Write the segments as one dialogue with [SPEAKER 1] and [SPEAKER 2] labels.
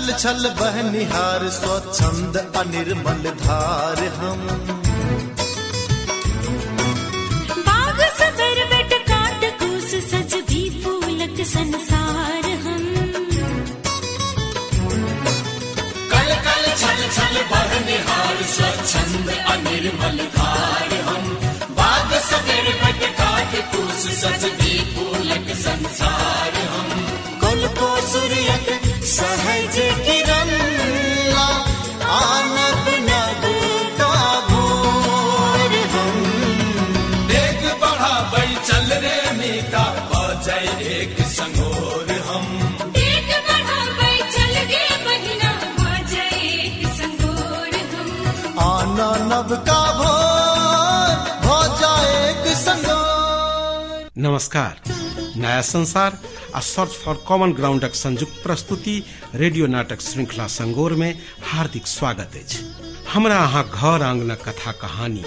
[SPEAKER 1] छल छल बहनिहार स्वच्छंद अनिर्मल धार हम।
[SPEAKER 2] बाग सबर बट काट कूस सज भी फूलक संसार हम।
[SPEAKER 3] कल कल छल छल बहनिहार स्वच्छंद अनिर्मल धार हम। बाग सवेर बट काट कूस फूलक संसार हम। चल रे मीता बजय एक संगोर हम।
[SPEAKER 2] देख बढ़ावे चल गे महीना बाजे एक संगोर हम।
[SPEAKER 1] आना नभ का भोर हो एक संगोर।
[SPEAKER 4] नमस्कार। नया संसार आ सर्च फॉर कॉमन ग्राउंडक संयुक्त प्रस्तुति रेडियो नाटक श्रृंखला संगोर में हार्दिक स्वागत है हमरा अहाँ घर आंगनक कथा कहानी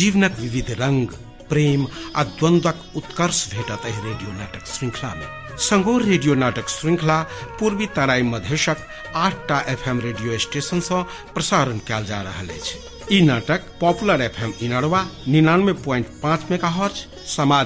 [SPEAKER 4] जीवनक विविध रंग प्रेम आ द्वंद्वक उत्कर्ष भेटत रेडियो नाटक श्रृंखला में संगोर रेडियो नाटक श्रृंखला पूर्वी तराई मधेशक आठटा एफएम रेडियो स्टेशन सँ प्रसारण कयल जा रहल अछि। ई नाटक पॉपुलर एफएम इनरवा निन्यानवे प्वाइंट पाँच मेगा हर्ज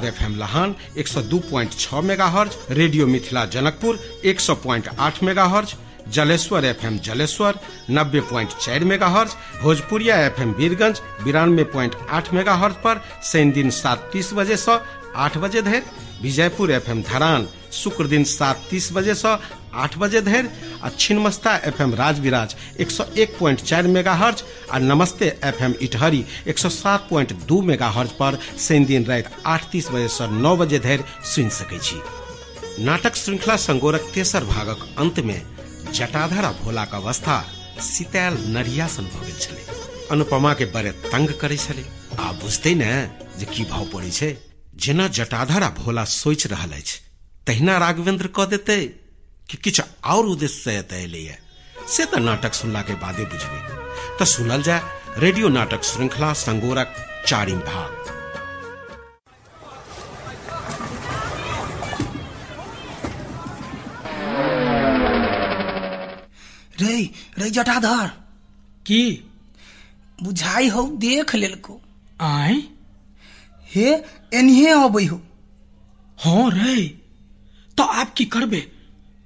[SPEAKER 4] एफ़ एम लहान एक सौ दू प्वाइंट छह mega hertz radio Mithila Janakpur एक सौ प्वाइंट आठ mega hertz Jaleshwar FM Jaleshwar, नब्बे प्वाइंट चार megahertz Bhojpuriya FM Birgunj बिरानवे प्वाइंट आठ मेगा हर्ज पर शनि दिन सात तीस बजे से आठ बजे धरि, विजयपुर एफएम धरान, शुक्र दिन सात तीस बजे से आठ बजे धरि आ छिन्मस्ता एफएम राजविराज एक सौ एक प्वाइंट चार मेगा हर्ज आ नमस्ते एफ़ एम इटहरी एक सौ सात प्वाइंट दू मेगा हर्ज पर शनि दिन राति आठ तीस बजे से नौ बजे धरि सुनि सकै छी। नाटक श्रृंखला संगोरक तेसर भागक अंत में जटाधर आ भोलाक अवस्था सितायल नरिया सन भऽ गेल छलै। अनुपमा के बड़े तंग करै छलै। आ बुझतै ने जे की भाव पड़ै छै, जेना जटाधर आ भोला सोचि रहल अछि, तहिना राघवेंद्र कऽ देतै कि किछु और उद्देश्य से एतय एलैए। से तऽ नाटक सुनला के बादे बुझबै। तऽ सुनल जाय, रेडियो नाटक श्रृंखला संगोरक चारिम भाग।
[SPEAKER 5] रे जटाधर
[SPEAKER 6] की?
[SPEAKER 5] बुझाई हो देख लेलको।
[SPEAKER 6] आय
[SPEAKER 5] हे एनहे अबै हो।
[SPEAKER 6] हाँ रे। तो आप की करबे?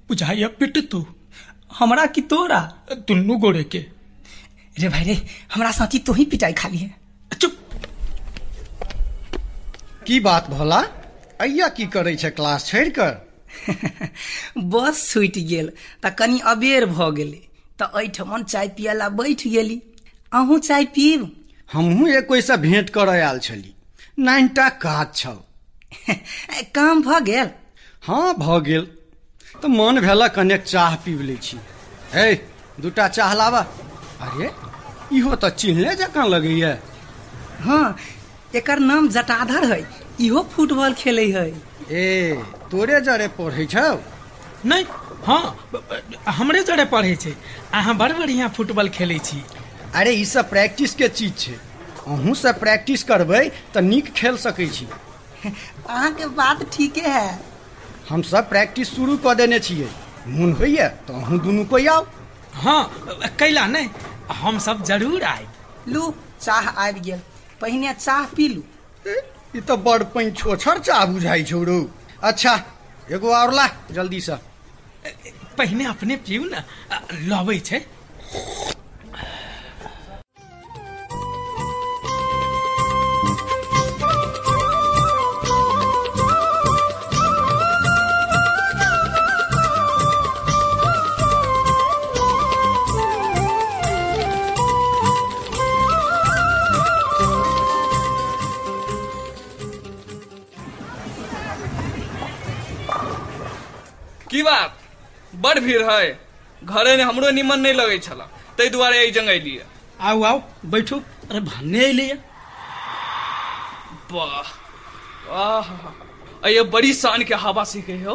[SPEAKER 6] बुझाइया पिट तू।
[SPEAKER 5] हमरा की तोरा?
[SPEAKER 6] दुन्नू गोरे के।
[SPEAKER 5] रे भाई रे हमरा साथी तो ही पिटाई खाली है।
[SPEAKER 6] चुप।
[SPEAKER 7] की बात भोला? अय्या की करे छै क्लास छोड़ि कर
[SPEAKER 5] बस छूटि गेल तऽ कनि अबेर भऽ गेलै। तऽ एहिठमन चाय पियला बैठ गेली। अहूँ चाय पीब
[SPEAKER 7] हमहूँ एकोइ से भेंट करय आयल छली। नाइनटा काज छौ।
[SPEAKER 5] काम भऽ गेल?
[SPEAKER 7] हाँ भऽ गेल। तऽ मन भेला कनेक चाह पीब लै छी। हे दूटा चाह लाबा। अरे इहो तऽ चिन्हले जकाँ लगैया।
[SPEAKER 5] हाँ एकर नाम जटाधर है इहो फुटबॉल खेलै है
[SPEAKER 7] ए तोरे जरे पढ़ै छौ?
[SPEAKER 6] नहीं हाँ हमरे जरे पढ़े छै। अहाँ बड़ बढ़िया फुटबॉल खेलै छी।
[SPEAKER 7] अरे ई सब प्रैक्टिस के चीज़ छै। अहूँ से प्रैक्टिस करबै तऽ नीक खेल सकै छी।
[SPEAKER 5] अहाँके बात ठीके है।
[SPEAKER 7] हम सब प्रैक्टिस शुरू कर देने छियै। मोन होइया तऽ अहूँ दुनू कोइ आउ।
[SPEAKER 6] हाँ कैला नहीं हम सब ज़रूर आए
[SPEAKER 5] लू चाह आबि गेल। पहिने चाह पी लू।
[SPEAKER 7] ई तऽ बड़ पैन छोछर चाह बुझाइ छौ अच्छा एगो और ला जल्दी से
[SPEAKER 6] पहिने अपने पीऊ ना लबै छै।
[SPEAKER 8] बड़ भीड़ है। घरे ने हमरो निमन नहीं लगे छला। ताहि दुआरे एहि जंग एलियै।
[SPEAKER 6] आउ आउ बैठू। अरे भन्ने अयलैया
[SPEAKER 8] वाह अये बड़ी शान के हवा सीखे हो।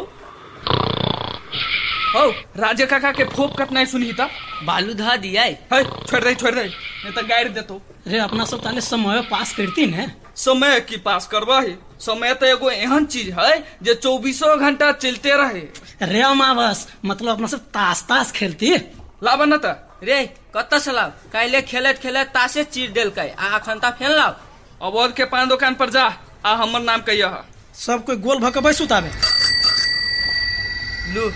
[SPEAKER 8] हो राजे काका के फोप कतना सुनही ता?
[SPEAKER 5] बालू धा दिया
[SPEAKER 8] है छोड़ दे छोड़ दे नहीं तो गाड़ देतो।
[SPEAKER 6] रे अपना सब ताले समय पास करती ने।
[SPEAKER 8] समय की पास करबही समय तो एगो एहन चीज़ है जो चौबीसों घंटा चलते रहे।
[SPEAKER 6] रे अमावस मतलब अपना सब ताश ताश खेलती
[SPEAKER 8] लाबा न
[SPEAKER 9] रे कतऽ से लाउ काल्हि खेलैत खेलैत तासे चीर देलकै आ अखन ता फेन लाउ
[SPEAKER 8] अवध के पान दुकान पर जा आ हमर नाम कहिया
[SPEAKER 6] सब कोई गोल भके बैसू ताबे
[SPEAKER 9] लू।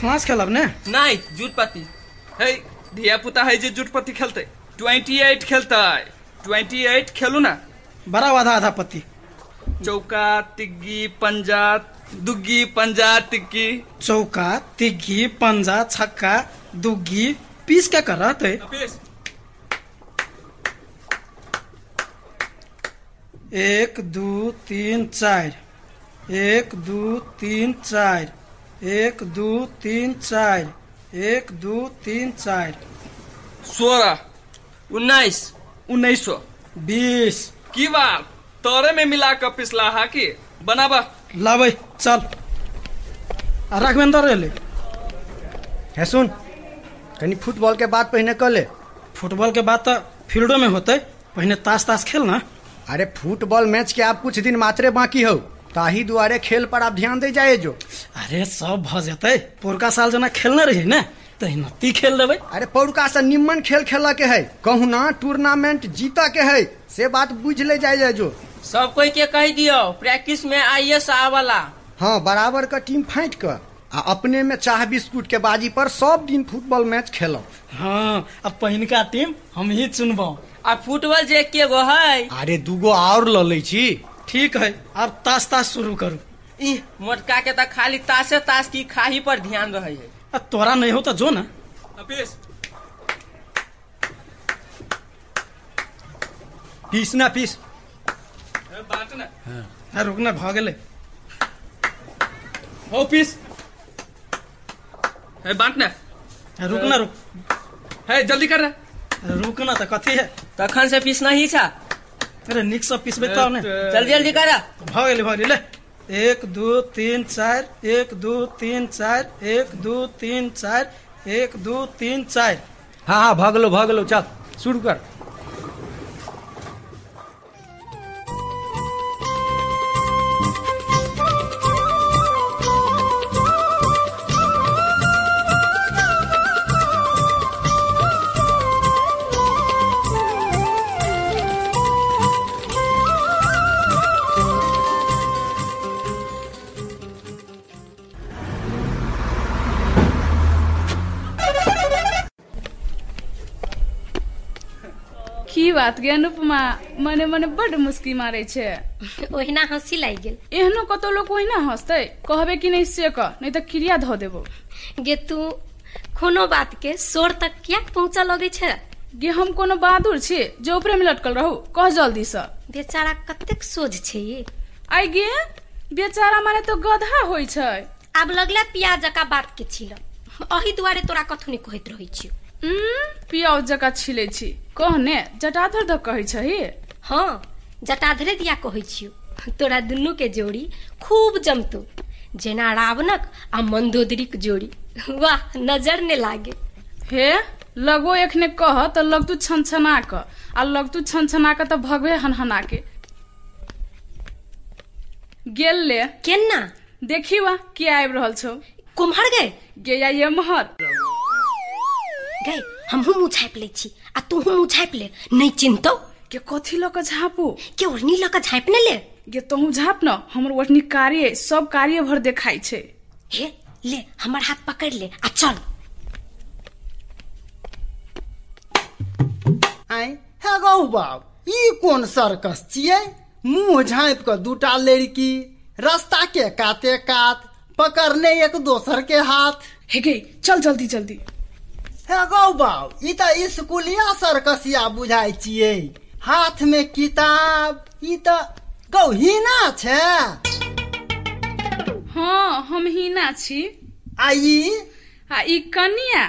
[SPEAKER 6] फ्लांस खेलब ने?
[SPEAKER 9] नहीं जूटपति
[SPEAKER 8] है धिया पुता है जे जुटपति खेलते। ट्वेंटी एट खेलते। ट्वेंटी एट खेलू ना।
[SPEAKER 6] बड़ा आधा आधा पत्ती
[SPEAKER 8] चौका तिग्गी पंजा दुग्गी पंजा तिग्गी।
[SPEAKER 6] चौका तिग्गी पंजा छक्का दुग्गी पीस क्या कर रहा थे एक दू तीन चार। एक दू तीन चार। एक दू तीन चार। एक दू तीन चार।
[SPEAKER 8] सोलह।
[SPEAKER 9] उन्नीस।
[SPEAKER 8] उन्नीस सौ।
[SPEAKER 6] बीस।
[SPEAKER 8] की बात तोरे में मिला कर पिछला हाकी बनाबा।
[SPEAKER 6] लाबै चल। आ राघवेंद्र रे ले
[SPEAKER 7] है सुन कनी फुटबॉल के बात पहिने कर ले।
[SPEAKER 6] फुटबॉल के बाद तो फील्डो में होते पहले ताश ताश खेल ना।
[SPEAKER 7] अरे फुटबॉल मैच के आप कुछ दिन मात्रे बाकी हो। ताही दुआरे खेल पर आप ध्यान दे जाए जो।
[SPEAKER 6] अरे सब भ जेतै। पोरका साल जना खेलने रही ने। तहिना खेल देबै।
[SPEAKER 7] अरे पौरका से निम्मन खेल खेल के है। कहू ना टूर्नामेंट जीता के है। से बात बुझ ले जाए जो।
[SPEAKER 9] सब कोई के कह दियो प्रैक्टिस में आइए आवाला
[SPEAKER 7] हाँ बराबर का टीम फाइट कर आ अपने में चाह बिस्कुट के बाजी पर सब दिन फुटबॉल मैच खेलो
[SPEAKER 6] हाँ अब पहिनका टीम हम ही चुनबो।
[SPEAKER 9] आ फुटबॉल जे के गो है।
[SPEAKER 7] अरे दूगो और ल लै छी।
[SPEAKER 6] ठीक है अब ताश ताश शुरू करू।
[SPEAKER 9] मोटका के तो खाली तासे ताश की खाही पर ध्यान रहे है।
[SPEAKER 6] तोरा नहीं हो तो जो ना।
[SPEAKER 8] अपेश
[SPEAKER 7] पीस ना पीस।
[SPEAKER 8] बात ना।
[SPEAKER 6] आ रुकना भ गेलै
[SPEAKER 8] हो पीस। है बांट ना।
[SPEAKER 6] आ रुकना रुक।
[SPEAKER 8] है जल्दी कर ना
[SPEAKER 6] रुकना तो कथी है?
[SPEAKER 9] तखन से पीस नहीं छा।
[SPEAKER 6] अरे निक से पिसबै तब ने
[SPEAKER 9] जल्दी जल्दी करा।
[SPEAKER 6] भ गेलै भ गेलै ले। एक, दो, तीन, चार, एक, दो, तीन, चार, एक, दो, तीन, चार, एक, दो, तीन, चार।
[SPEAKER 7] हाँ हाँ भगलो भगलो चल, शुरू कर।
[SPEAKER 10] की बात गे अनुपमा मने मने बड मुस्की मारे छै।
[SPEAKER 11] ओहिना हँसी लागि गेल।
[SPEAKER 10] एहनो कतौ लोक ओहिना हंसतै। कहबे कि नहीं से कह नहीं तो क्रिया धो देबो।
[SPEAKER 11] गे तू कोनो बात के शोर तक किया पहुँचा लगे छै?
[SPEAKER 10] गे हम कोनो बहादुर छी जे ऊपरे में लटकल रहू कह जल्दी से।
[SPEAKER 11] बेचारा कतेक सोझ छै ये।
[SPEAKER 10] आई गे बेचारा माने तो गधा होइ छै।
[SPEAKER 11] आब लगला पिया जका बात के छिल अही दुआरे तोरा कथु नहीं कहैत रहै छियो।
[SPEAKER 10] उम्म, पियाउ जका छिलै छी। कहने जटाधर द कहै छही
[SPEAKER 11] हाँ। जटाधरे दिया कहै छियो। तोरा दुनू के जोड़ी खूब जमतौ। जेना रावणक आ मंदोदरीक जोड़ी। वाह नजर ने लागे।
[SPEAKER 10] हे लगो एखने कह तो लगतू छनछना क आ लगतू छनछना क तो भगवे हनहना के गेल ले।
[SPEAKER 11] केना
[SPEAKER 10] देखी वा के आबि रहल छौ।
[SPEAKER 11] कुम्हर
[SPEAKER 10] गे? या ये महर।
[SPEAKER 11] गए हमहू मुँह झाँपि लै छी आ तूहू मुँह झाँपि ले। नहीं चिन्हतौ
[SPEAKER 10] के कथी ल क झापू?
[SPEAKER 11] के ओढ़नी लऽ कऽ झाँपि ने ले?
[SPEAKER 10] गे तोहू झाप न हमर ओढ़नी कार्य सब कार्य भर देखाई छै।
[SPEAKER 11] हे ले हमर हाथ पकड़ ले आ चल।
[SPEAKER 12] आय हे गौ बाब ई कोन सर्कस छियै? मुँह झाँपि कऽ दूटा लड़की रास्ता के काते कात पकड़ने एक दोसर के हाथ।
[SPEAKER 10] हे गे चल जल्दी जल्दी।
[SPEAKER 12] हे गौ बाब ई तऽ स्कूलिया सर्कसिया बुझाइ छियै। हाथ में किताब ई तऽ गौहीना छै।
[SPEAKER 10] हाँ हम हीना छी।
[SPEAKER 12] आ ई?
[SPEAKER 10] आ ई कनिया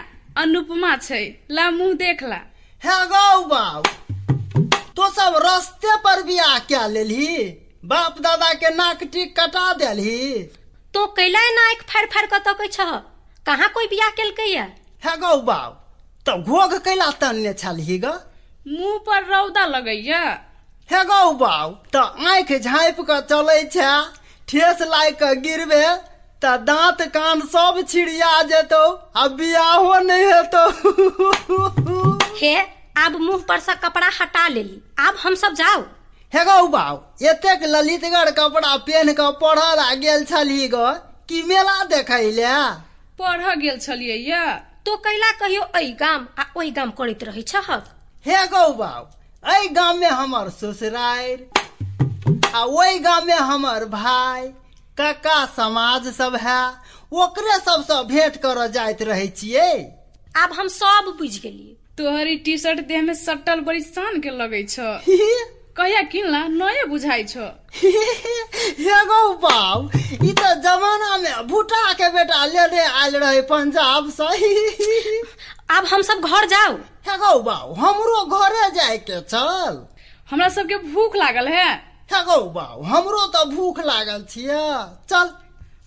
[SPEAKER 10] अनुपमा छै ला मुँह देखला।
[SPEAKER 12] हे गौ बाब तो सब रस्ते पर बियाह क्या लेलही बाप दादा के नाक टीक कटा देलही।
[SPEAKER 11] तो कैला ना एक फाड़ फाड़ कऽ तकै छह? कहाँ कोई बियाह केलकैया
[SPEAKER 12] हे गौ बाब तो घोघ कैला तनने छलही ग?
[SPEAKER 10] मुँह पर रौदा लगैया।
[SPEAKER 12] हे गौ बाऊ तऽ आँखि झाँपि कऽ चलै छै ठेस लागि कऽ गिरबे तऽ दाँत कान सब छिड़िया जेतौ आ बियाहो नहि हेतौ।
[SPEAKER 11] हे आब मुँह पर से कपड़ा हटा लेली आब हम सब जाओ
[SPEAKER 12] हे गौ बाऊ एतेक ललितगर कपड़ा पहन के पढ़ल आ गेल छली ग कि मेला देखै ले?
[SPEAKER 10] पढ़ गेल छलियै या
[SPEAKER 11] तो कैला कहियो एहि गाम आ ओहि गाम करैत रहै छहक
[SPEAKER 12] हे गौ बाऊ एहि गाम में हमर ससुरारि आ ओहि गाम में हमर भाई काका समाज सब है ओकरे सबसँ भेंट करऽ जाइत रहै छियै।
[SPEAKER 11] आब हम सब बुझ गेलियै।
[SPEAKER 10] तोहरी टी शर्ट देह में सटल बड़ी शान के लगै छ। कहिया किनला? नये बुझाइ छ।
[SPEAKER 12] हे गौ बाऊ ई तऽ जमाना में भूटा के बेटा लेने आयल रहे पंजाब से।
[SPEAKER 11] आब हम सब घर जाओ
[SPEAKER 12] हे गौ बाऊ हमरो घरे जाए के चल
[SPEAKER 10] हमरा सबके भूख लागल है।
[SPEAKER 12] हे गौ बाऊ हमरो तऽ भूख लागल छियै। चल।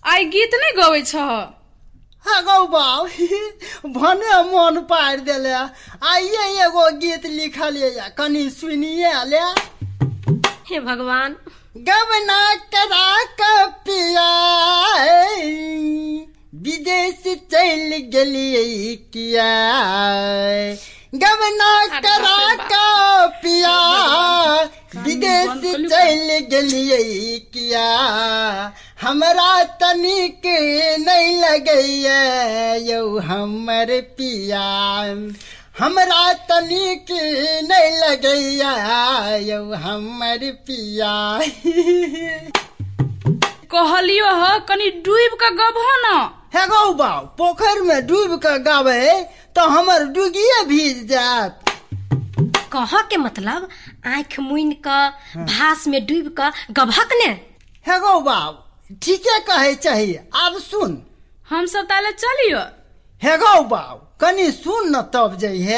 [SPEAKER 10] आइ गीत नहि गबै छ
[SPEAKER 12] हे गौ बाऊ भने मन पारि देले। आइये एगो गीत लिखलियै या कनि सुनिए ले।
[SPEAKER 11] हे भगवान।
[SPEAKER 12] गवना करा के पिया विदेश चल गेलियै किया गवना करा के पिया विदेश चल गेलियै किया हमरा तनिक नहीं लगैया यौ हमर पिया। हमरा तनिक नहीं लगैया यौ हमर पिया
[SPEAKER 10] कहलियो ह कनि डूबि कऽ गबहो न।
[SPEAKER 12] हे गौ बाऊ पोखर में डूबि कऽ गाबै तो हमर डुगिए भीज जायत।
[SPEAKER 11] कह के मतलब आँख मुइन क भास में डूब क गभक ने?
[SPEAKER 12] हे गौ बाऊ ठीके कहै चाही आब सुन।
[SPEAKER 10] हम सब ताले चलियो।
[SPEAKER 12] हे गौ बाऊ कनि सुन न तब जइहे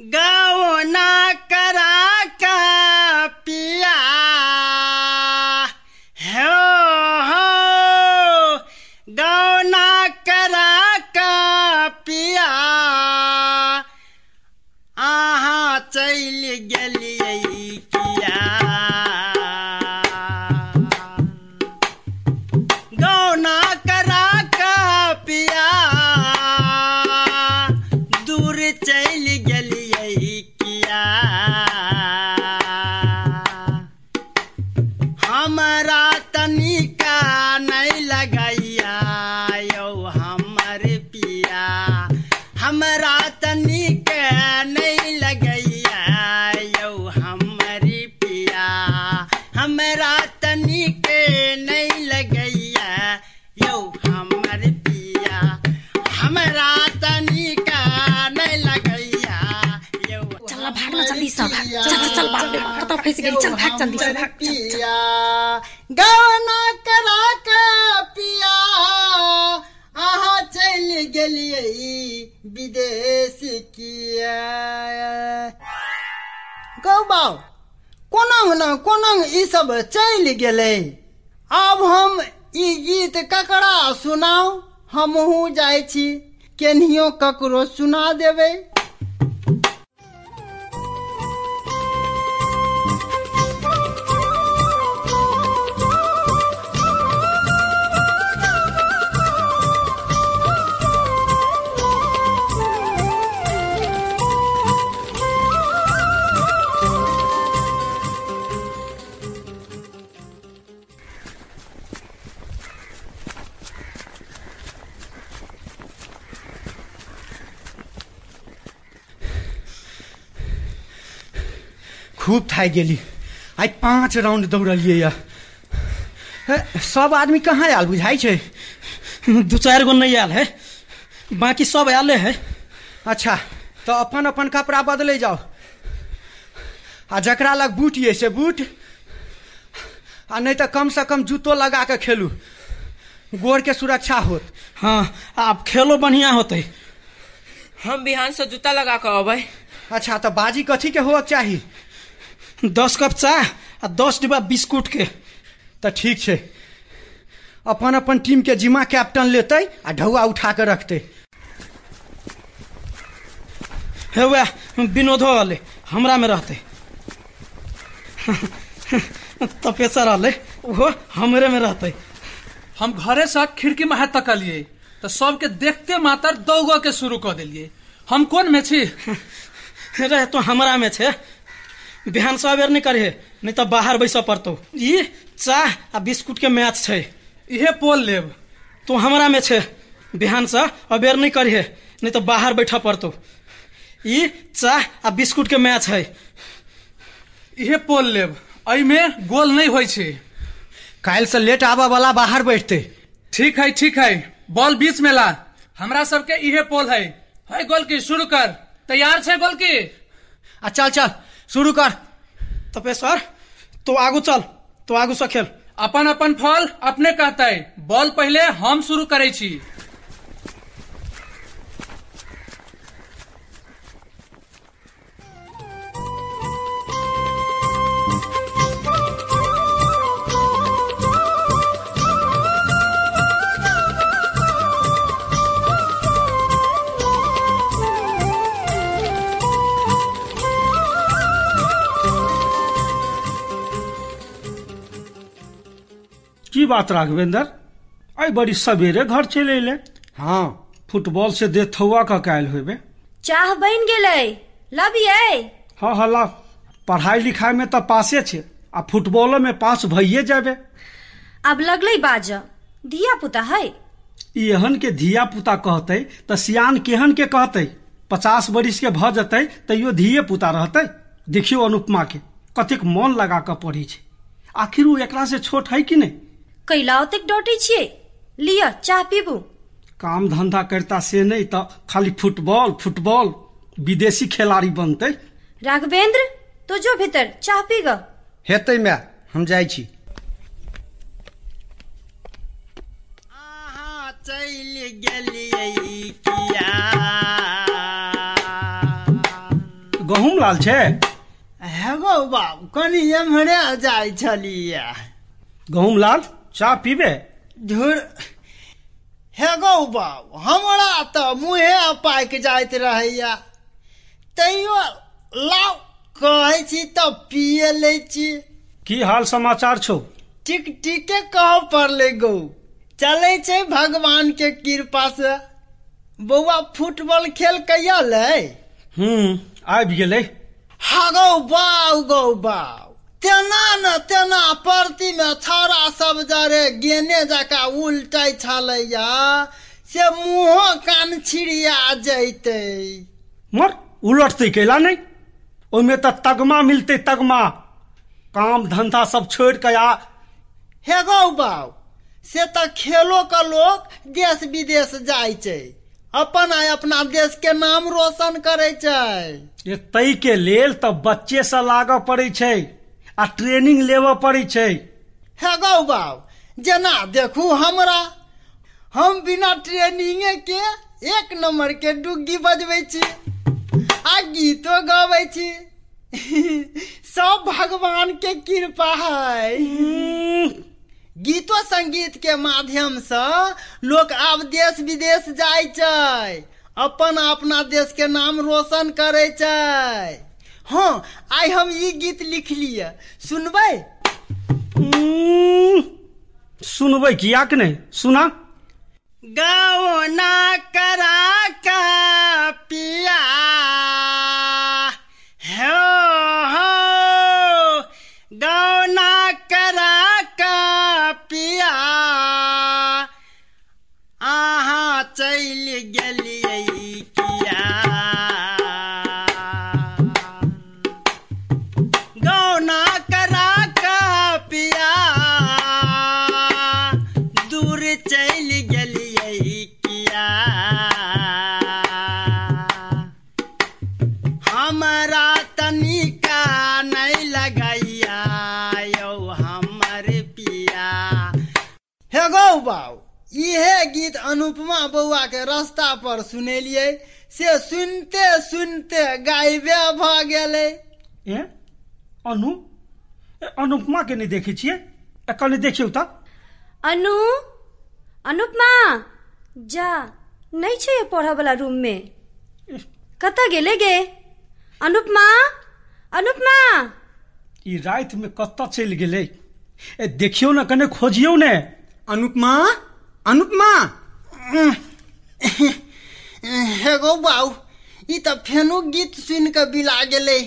[SPEAKER 12] गाओ ना करा का पिया। हो हो। गाओ ना करा का पिया। आहा चल गेलियै
[SPEAKER 11] चल भाग।
[SPEAKER 12] पिया करा के पिया चल विदेश किया गौ न ई सब चल गेलै आब हम ई गीत ककड़ा सुनाऊ हमहू जाइ छी केनहियो ककरो सुना देबै
[SPEAKER 7] खूब थाकि गेली। आइ पाँच राउंड दौड़लियै या। सब आदमी कहाँ आयल बुझाइ छै?
[SPEAKER 6] दू चारि गो नहीं आयल है? बाकी सब आले है?
[SPEAKER 7] अच्छा तो अपन अपन कपड़ा बदले जाओ आ जकरा लग बूट ये से बूट। आ नहीं तो कम से कम जूतो लगा के खेलू। गोड़ के सुरक्षा होत।
[SPEAKER 6] हाँ आप खेलो बढ़िया होते।
[SPEAKER 9] हम बिहान से जूता लगा कर अबै।
[SPEAKER 7] अच्छा तो बाजी कथी के होक चाही?
[SPEAKER 6] दस कप चाय आ दस डिब्बा बिस्कुट के।
[SPEAKER 7] तो ठीक छै। अपन अपन टीम के जिम्मा कैप्टन लेते आ ढौआ उठा के रखते।
[SPEAKER 6] हे वह विनोदो वाले हमरा में रहते। तपेसर रहले वो हमरे में रहते।
[SPEAKER 13] हम घरे से खिड़की में हाथ तकलिए तो सबके देखते मातर दौग के शुरू कर दिलिए। हम कौन में छी?
[SPEAKER 6] रहे तो हमरा में छे। बिहान सबेर नहीं करे नहीं तो बाहर बैस पड़तो। ई चाह आ बिस्कुट के मैच छे।
[SPEAKER 13] इहे पोल लेब।
[SPEAKER 6] तो हमरा में छे। बिहान से अबेर नहीं करे नहीं तो बाहर बैठा पड़तो। ई चाह आ बिस्कुट के मैच है।
[SPEAKER 13] इहे पोल लेब। एहिमे गोल नहीं होइ छै।
[SPEAKER 7] काल्हि से लेट आबा वाला बाहर बैठते।
[SPEAKER 13] ठीक है ठीक है। बॉल बीच में ला। हमरा सबके इहे पोल है। है गोल की शुरू कर। तैयार छै गोल की
[SPEAKER 7] आ चल चल। शुरू कर।
[SPEAKER 6] तपेश्वर तो आगू चल तो आगू से खेल।
[SPEAKER 13] अपन अपन फल अपने कहते। बॉल पहले हम शुरू करे छी।
[SPEAKER 14] बात राघवेंद्र आई बड़ी सवेरे घर चले अले हाँ। फुटबॉल से देथौआ का कायल होबे
[SPEAKER 15] चाह बन गेलै। लबियै
[SPEAKER 14] हाँ हाँ ला पढ़ाई लिखाई में तो पासे छे आ फुटबॉल में पास भइये जाबे।
[SPEAKER 15] अब लगलै बाज। धिया पुता है।
[SPEAKER 14] एहन के धिया पुता कहते त सियान केहन के कहते? पचास बरिस के भ जते तैयो धिये पुता रहते। देखियो अनुपमा के कतेक मन लगा के पढ़ी छै। आखिर वो एकरा से छोट है कि नहीं
[SPEAKER 15] कैला ओतेक डटे छियै? लिअ चाह पीबू।
[SPEAKER 14] काम धंधा करता से नहीं तो खाली फुटबॉल फुटबॉल। विदेशी खिलाड़ी बनते।
[SPEAKER 15] राघवेंद्र तो जो भीतर चाह पी ग।
[SPEAKER 7] हेतै माय हम जाइ छी।
[SPEAKER 12] चलि गेलियै किया?
[SPEAKER 14] गहूम लाल छै?
[SPEAKER 12] हेगो बाबू कनी एम्हरे जाइ छलियै।
[SPEAKER 14] गहूम लाल? चाह पीबे
[SPEAKER 12] झूर हे गौ बाबू हमरा तऽ मुँहे पाकि जाइत रहैया। तैयो लाउ कहै छी तऽ पिए लै छी।
[SPEAKER 14] की हाल समाचार छौ?
[SPEAKER 12] टिक टिके कह पड़ले गौ। चलै छै भगवान के कृपा से बौआ फुटबॉल खेल कहिया लै?
[SPEAKER 14] हम्म आबि गेलै।
[SPEAKER 12] हगौ बाउ गौ बाउ तेना न तेना परती में छौड़ा सब जरे गेने जका उल्टै छलैया से मुँहो कान छिड़िया जैते।
[SPEAKER 14] मर उलटते कैला नहीं? ओमे तऽ तगमा मिलते तगमा। काम धंधा सब छोड़ के आ।
[SPEAKER 12] हे गौ बाऊ से तऽ खेलो का लोग देश विदेश जाइ छै अपन आ अपना देश के नाम रोशन करे छै।
[SPEAKER 14] तै के लेल तऽ बच्चे से लागऽ पड़ै छै। आ ट्रेनिंग लेबऽ पड़ै छै।
[SPEAKER 12] हे गौ बाउ जेना देखू हमरा हम बिना ट्रेनिंगे के एक नंबर के डुग्गी बजबै छी आ गीतो गबै छी। सब भगवान के कृपा है। गीतो संगीत के माध्यम से लोग आब देश विदेश जाय छै अपन अपना देश के नाम रोशन करे छै। हाँ आई हम ये गीत लिख लिया सुनबै?
[SPEAKER 14] सुनबै किया कि नहीं सुना
[SPEAKER 12] गौना करा का गौ इहे गीत अनुपमा बौआ के रास्ता पर सुनेलियै। से सुनते सुनते गायबे भ गेलै।
[SPEAKER 14] ए? अनु? ए, अनुपमा के नहीं देखे छियै? ए, कनि देखियौ तऽ।
[SPEAKER 15] अनु? अनुपमा? जा नहीं छै पढ़ वाला रूम में कतऽ गेले गे? अनुपमा? अनुपमा?
[SPEAKER 14] ई राति में कत्ता चलि गेलै? ए देखियौ ने कने खोजियौ ने।
[SPEAKER 7] अनुपमा अनुपमा
[SPEAKER 12] हेगो बाऊ ई तऽ फेनो गीत सुनि कऽ बिला गेलै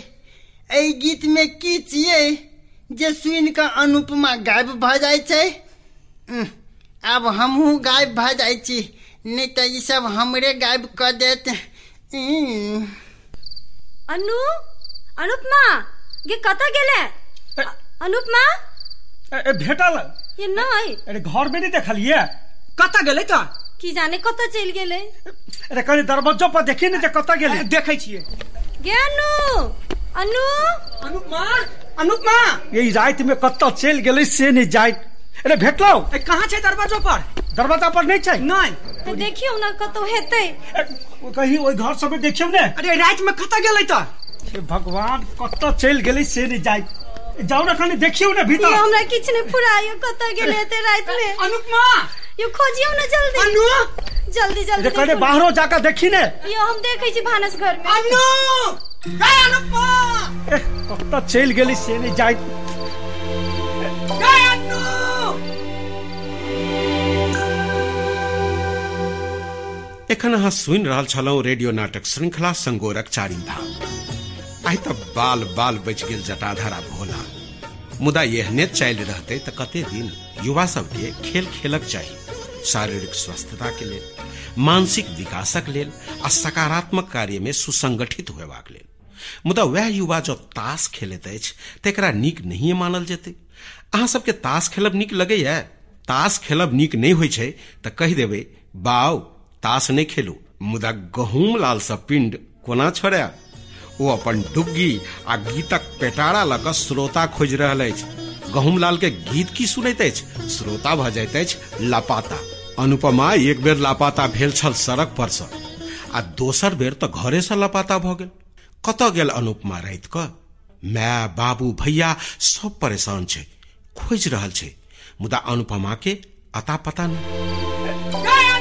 [SPEAKER 12] एहि गीत में की छियै जे सुनि कऽ अनुपमा गायब भ जाइ छै आब हमहूँ गायब भ जाइ छी नहि तऽ ई सब हमरे गायब कऽ देत
[SPEAKER 15] अनु अनुपमा गे कतऽ गेले अनुपमा
[SPEAKER 14] ए भेटल
[SPEAKER 15] ये नहीं।
[SPEAKER 14] अरे घर में नहीं देखलिए?
[SPEAKER 7] कतऽ गेलै तऽ
[SPEAKER 15] की जाने कतऽ चलि गेलै?
[SPEAKER 14] अरे कनी दरवाजो पर देखिए ने जे कतऽ गेलै।
[SPEAKER 7] देखै छियै।
[SPEAKER 15] गे अनु! अनु!
[SPEAKER 7] अनुपमा अनुपमा
[SPEAKER 14] यही राति में कत्ता चलि गेलै से नहीं जाय। अरे भेटलौ?
[SPEAKER 7] ए, कहाँ छै दरवाजो पर?
[SPEAKER 14] दरवाज़ा पर नहीं छै?
[SPEAKER 7] नहीं।
[SPEAKER 15] तऽ देखियौ ने कतौ हेतै।
[SPEAKER 14] कहीं ओहि घर सब में देखियौ ने।
[SPEAKER 7] अरे राति में कतऽ गेलै
[SPEAKER 14] हे भगवान कत्ता चलि गेलै से नहीं जाय। जाओ ना कनी देखियौ ने
[SPEAKER 15] ये
[SPEAKER 14] भीतर
[SPEAKER 15] हमरा किछ नहि फुरायो कतऽ गेलै हेतै राति में
[SPEAKER 7] अनुपमा!
[SPEAKER 15] यो खोजियौ ने जल्दी।
[SPEAKER 7] अनु!
[SPEAKER 15] जल्दी जल्दी
[SPEAKER 14] कने बाहरो जाकर देखी ने।
[SPEAKER 15] यो हम देखै छी भानस घर में
[SPEAKER 7] अनु! गए अनुपमा!
[SPEAKER 14] ए, कत्ता चलि गेलै से नहीं जाय
[SPEAKER 7] गए अनु!
[SPEAKER 4] एखन अहाँ सुनि रहल छलहुँ रेडियो नाटक श्रृंखला संगोरक चारिम भाग। आइ तऽ बाल बाल बचि गेल जटाधरा भोला। मुदा एहने चलि रहते तऽ कते दिन युवा सबके खेल खेलक चाही, शारीरिक स्वस्थता के लेल, मानसिक विकासक लेल, आ सकारात्मक कार्य में सुसंगठित होयबाक लेल। मुदा वह युवा जो ताश खेलैत अछि नीक नहीं मानल जेतै। अहाँ सबके ताश खेलब नीक लगैया? ताश खेलब नीक नहीं होइ छै, तऽ कहि देबै, बाउ ताश नहीं खेलू, मुदा गहूम लाल सँ पिंड कोना छोड़य ओ अपन डुग्गी आ गीतक पेटारा कऽ श्रोता खोजि अछि। गहूम लाल के गीत की सुनैत श्रोता जाइत अछि, लापाता। अनुपमा, एक बेर लापाता भेल छल सड़क पर सँ, आ दोसर बेर तऽ घरे सँ लापाता भऽ गेल। कतऽ गेल अनुपमा राति कऽ? माय बाबू भैया सब परेशान छै, खोजि रहल छै, मुदा अनुपमा के अता पता नहीं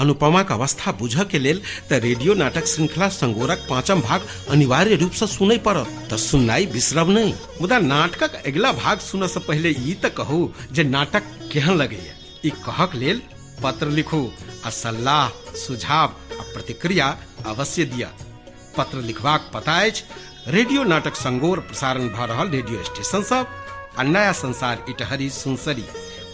[SPEAKER 4] अनुपमा के अवस्था बुझ के लेल त रेडियो नाटक श्रृंखला संगोरक पांचम भाग अनिवार्य रूप से सुनय पड़त। सुननाई बिसरब नहीं। मुदा नाटकक अगला भाग सुन से पहले कहू जे नाटक केहन लगे कहक लेल पत्र लिखू, आ सलाह, सुझाव, आ प्रतिक्रिया अवश्य दिया पत्र लिखबाक पता अछि, रेडियो नाटक संगोर प्रसारण रहल रेडियो स्टेशन सब आ Naya Sansar Itahari Sunsari.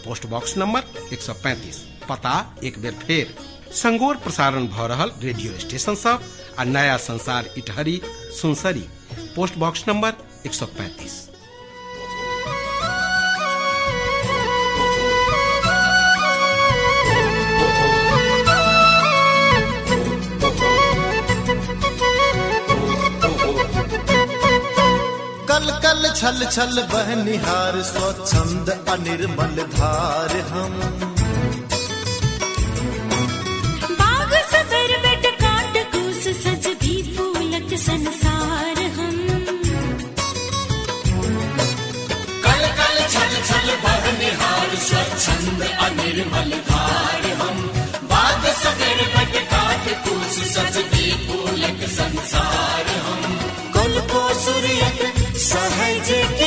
[SPEAKER 4] Post box number 135 पता एक बेर फेर। संगोर प्रसारण रहल रेडियो स्टेशन सब, आ Naya Sansar Itahari, Sunsari, post box number 135
[SPEAKER 1] कल कल छल छल बहनिहार, स्वच्छंद अनिर्मल धार हम।
[SPEAKER 2] संसार हम।
[SPEAKER 3] कल कल छल छल बहनिहार स्वच्छंद अनिर्मल धार हम। बाग सगर बट काट कूस सजदी फूलक संसार हम।
[SPEAKER 1] कुल को सूर्यक सहज किरण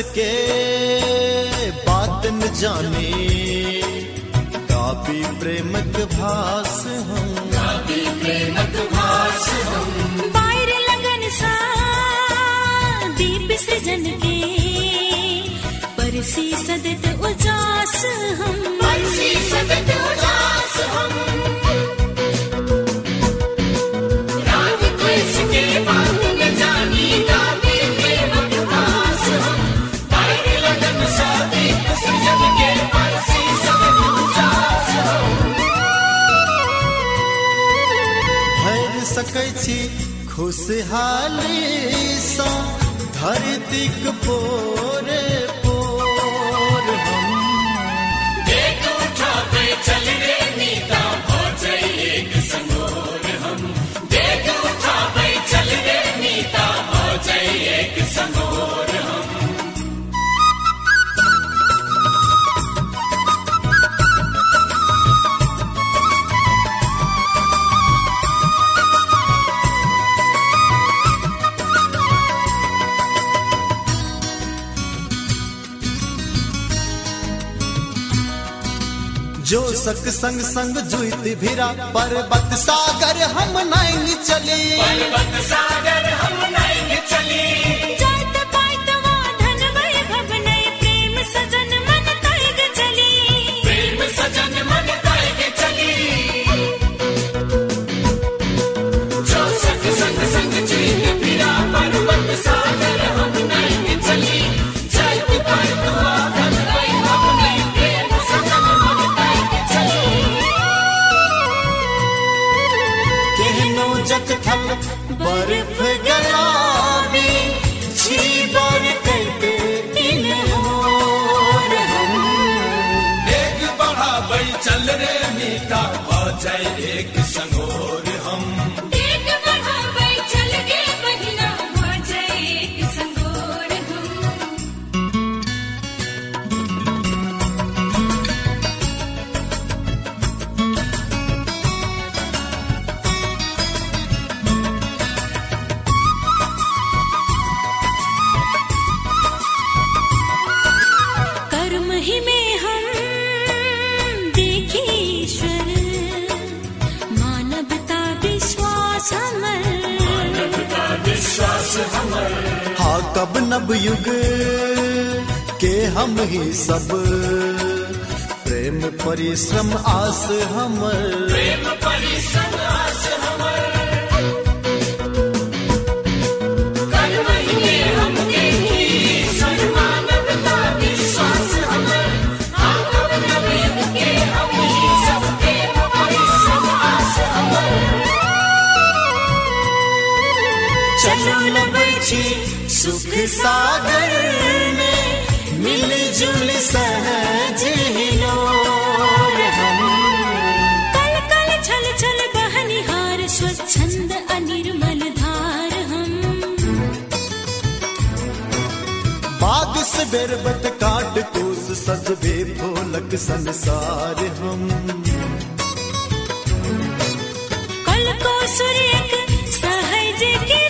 [SPEAKER 1] द्वेष के बात न जाने काफ़ी प्रेमक भास खुशहाली सा धरतीक पोरे। सक संग संग जुत भिरा। पर्वत सागर हम नाइन चले।
[SPEAKER 3] पर्वत सागर हम नाइन चले।
[SPEAKER 1] तब नब युग के हम ही सब। प्रेम परिश्रम आस हमर।
[SPEAKER 3] प्रेम परिश्रम
[SPEAKER 1] सुख सागर में मिल जुल सहज हिलोर बेरबत काट कोस सजबे भोलक संसार हम।
[SPEAKER 2] कल को सूर्य सहज
[SPEAKER 1] की